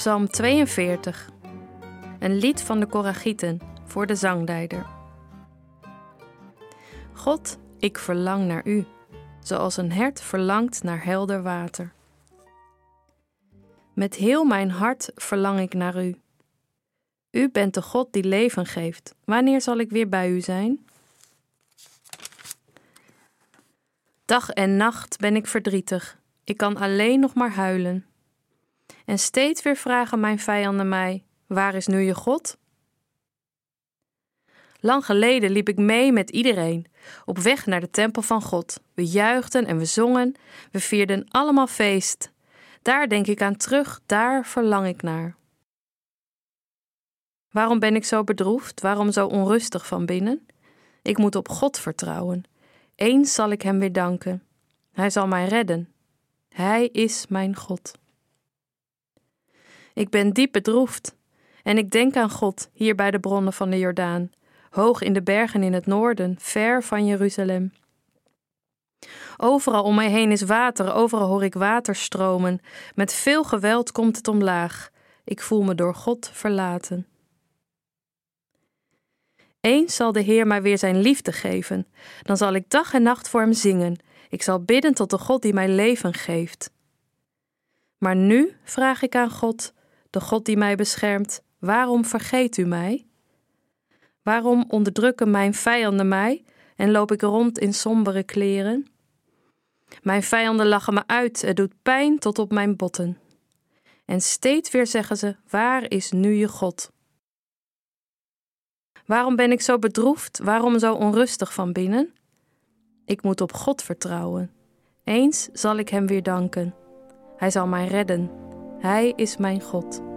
Psalm 42. Een lied van de Koragieten voor de zangleider. God, ik verlang naar u, zoals een hert verlangt naar helder water. Met heel mijn hart verlang ik naar u. U bent de God die leven geeft. Wanneer zal ik weer bij u zijn? Dag en nacht ben ik verdrietig. Ik kan alleen nog maar huilen. En steeds weer vragen mijn vijanden mij: Waar is nu je God? Lang geleden liep ik mee met iedereen, op weg naar de tempel van God. We juichten en we zongen, we vierden allemaal feest. Daar denk ik aan terug, daar verlang ik naar. Waarom ben ik zo bedroefd? Waarom zo onrustig van binnen? Ik moet op God vertrouwen. Eens zal ik Hem weer danken. Hij zal mij redden. Hij is mijn God. Ik ben diep bedroefd en ik denk aan God hier bij de bronnen van de Jordaan, hoog in de bergen in het noorden, ver van Jeruzalem. Overal om mij heen is water, overal hoor ik water stromen. Met veel geweld komt het omlaag. Ik voel me door God verlaten. Eens zal de Heer mij weer zijn liefde geven. Dan zal ik dag en nacht voor hem zingen. Ik zal bidden tot de God die mij leven geeft. Maar nu vraag ik aan God: de God die mij beschermt, waarom vergeet u mij? Waarom onderdrukken mijn vijanden mij en loop ik rond in sombere kleren? Mijn vijanden lachen me uit, het doet pijn tot op mijn botten. En steeds weer zeggen ze: Waar is nu je God? Waarom ben ik zo bedroefd? Waarom zo onrustig van binnen? Ik moet op God vertrouwen. Eens zal ik Hem weer danken. Hij zal mij redden. Hij is mijn God.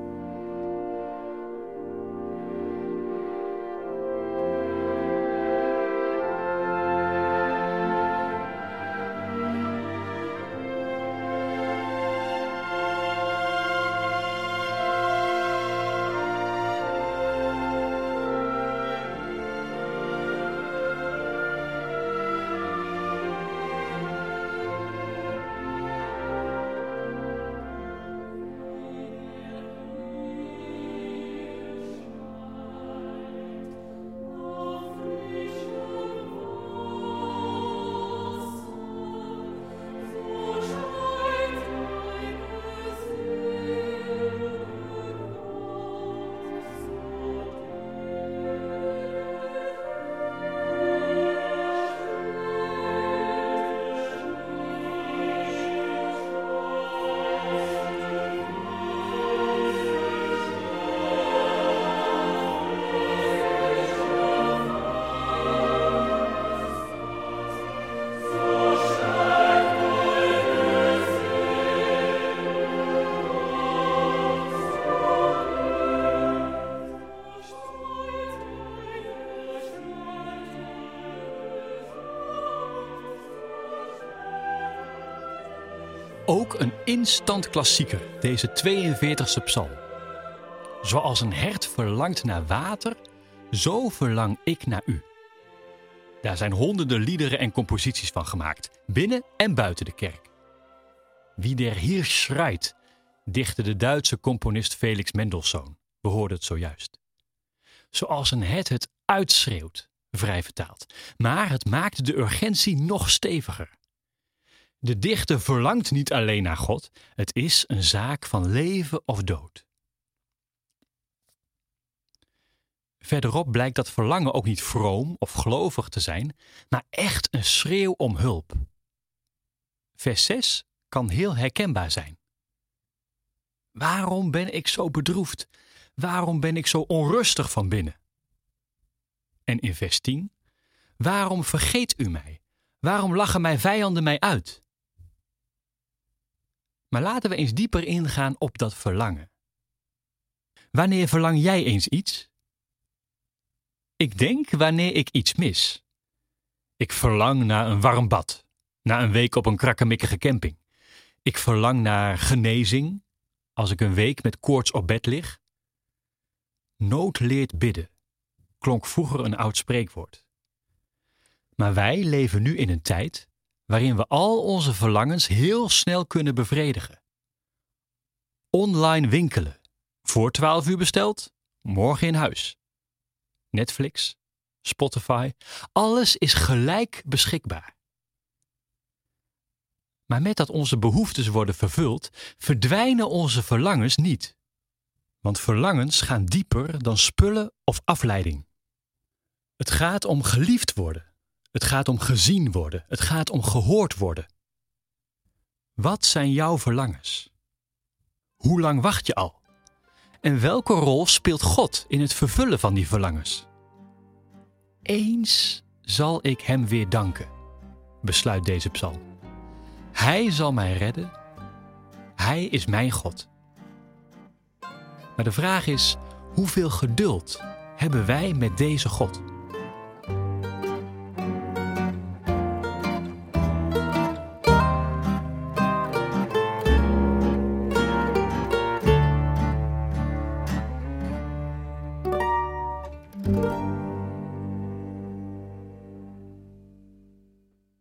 Ook een instant klassieker, deze 42e psalm. Zoals een hert verlangt naar water, zo verlang ik naar u. Daar zijn honderden liederen en composities van gemaakt, binnen en buiten de kerk. Wie der hier schreit, dichtte de Duitse componist Felix Mendelssohn. We hoorden het zojuist. Zoals een hert het uitschreeuwt, vrij vertaald. Maar het maakt de urgentie nog steviger. De dichter verlangt niet alleen naar God, het is een zaak van leven of dood. Verderop blijkt dat verlangen ook niet vroom of gelovig te zijn, maar echt een schreeuw om hulp. Vers 6 kan heel herkenbaar zijn. Waarom ben ik zo bedroefd? Waarom ben ik zo onrustig van binnen? En in vers 10, waarom vergeet u mij? Waarom lachen mijn vijanden mij uit? Maar laten we eens dieper ingaan op dat verlangen. Wanneer verlang jij eens iets? Ik denk wanneer ik iets mis. Ik verlang naar een warm bad, naar een week op een krakkemikkige camping. Ik verlang naar genezing als ik een week met koorts op bed lig. Nood leert bidden, klonk vroeger een oud spreekwoord. Maar wij leven nu in een tijd waarin we al onze verlangens heel snel kunnen bevredigen. Online winkelen, Voor 12 uur besteld, morgen in huis. Netflix, Spotify, alles is gelijk beschikbaar. Maar met dat onze behoeftes worden vervuld, verdwijnen onze verlangens niet. Want verlangens gaan dieper dan spullen of afleiding. Het gaat om geliefd worden. Het gaat om gezien worden. Het gaat om gehoord worden. Wat zijn jouw verlangens? Hoe lang wacht je al? En welke rol speelt God in het vervullen van die verlangens? Eens zal ik Hem weer danken, besluit deze psalm. Hij zal mij redden. Hij is mijn God. Maar de vraag is: hoeveel geduld hebben wij met deze God?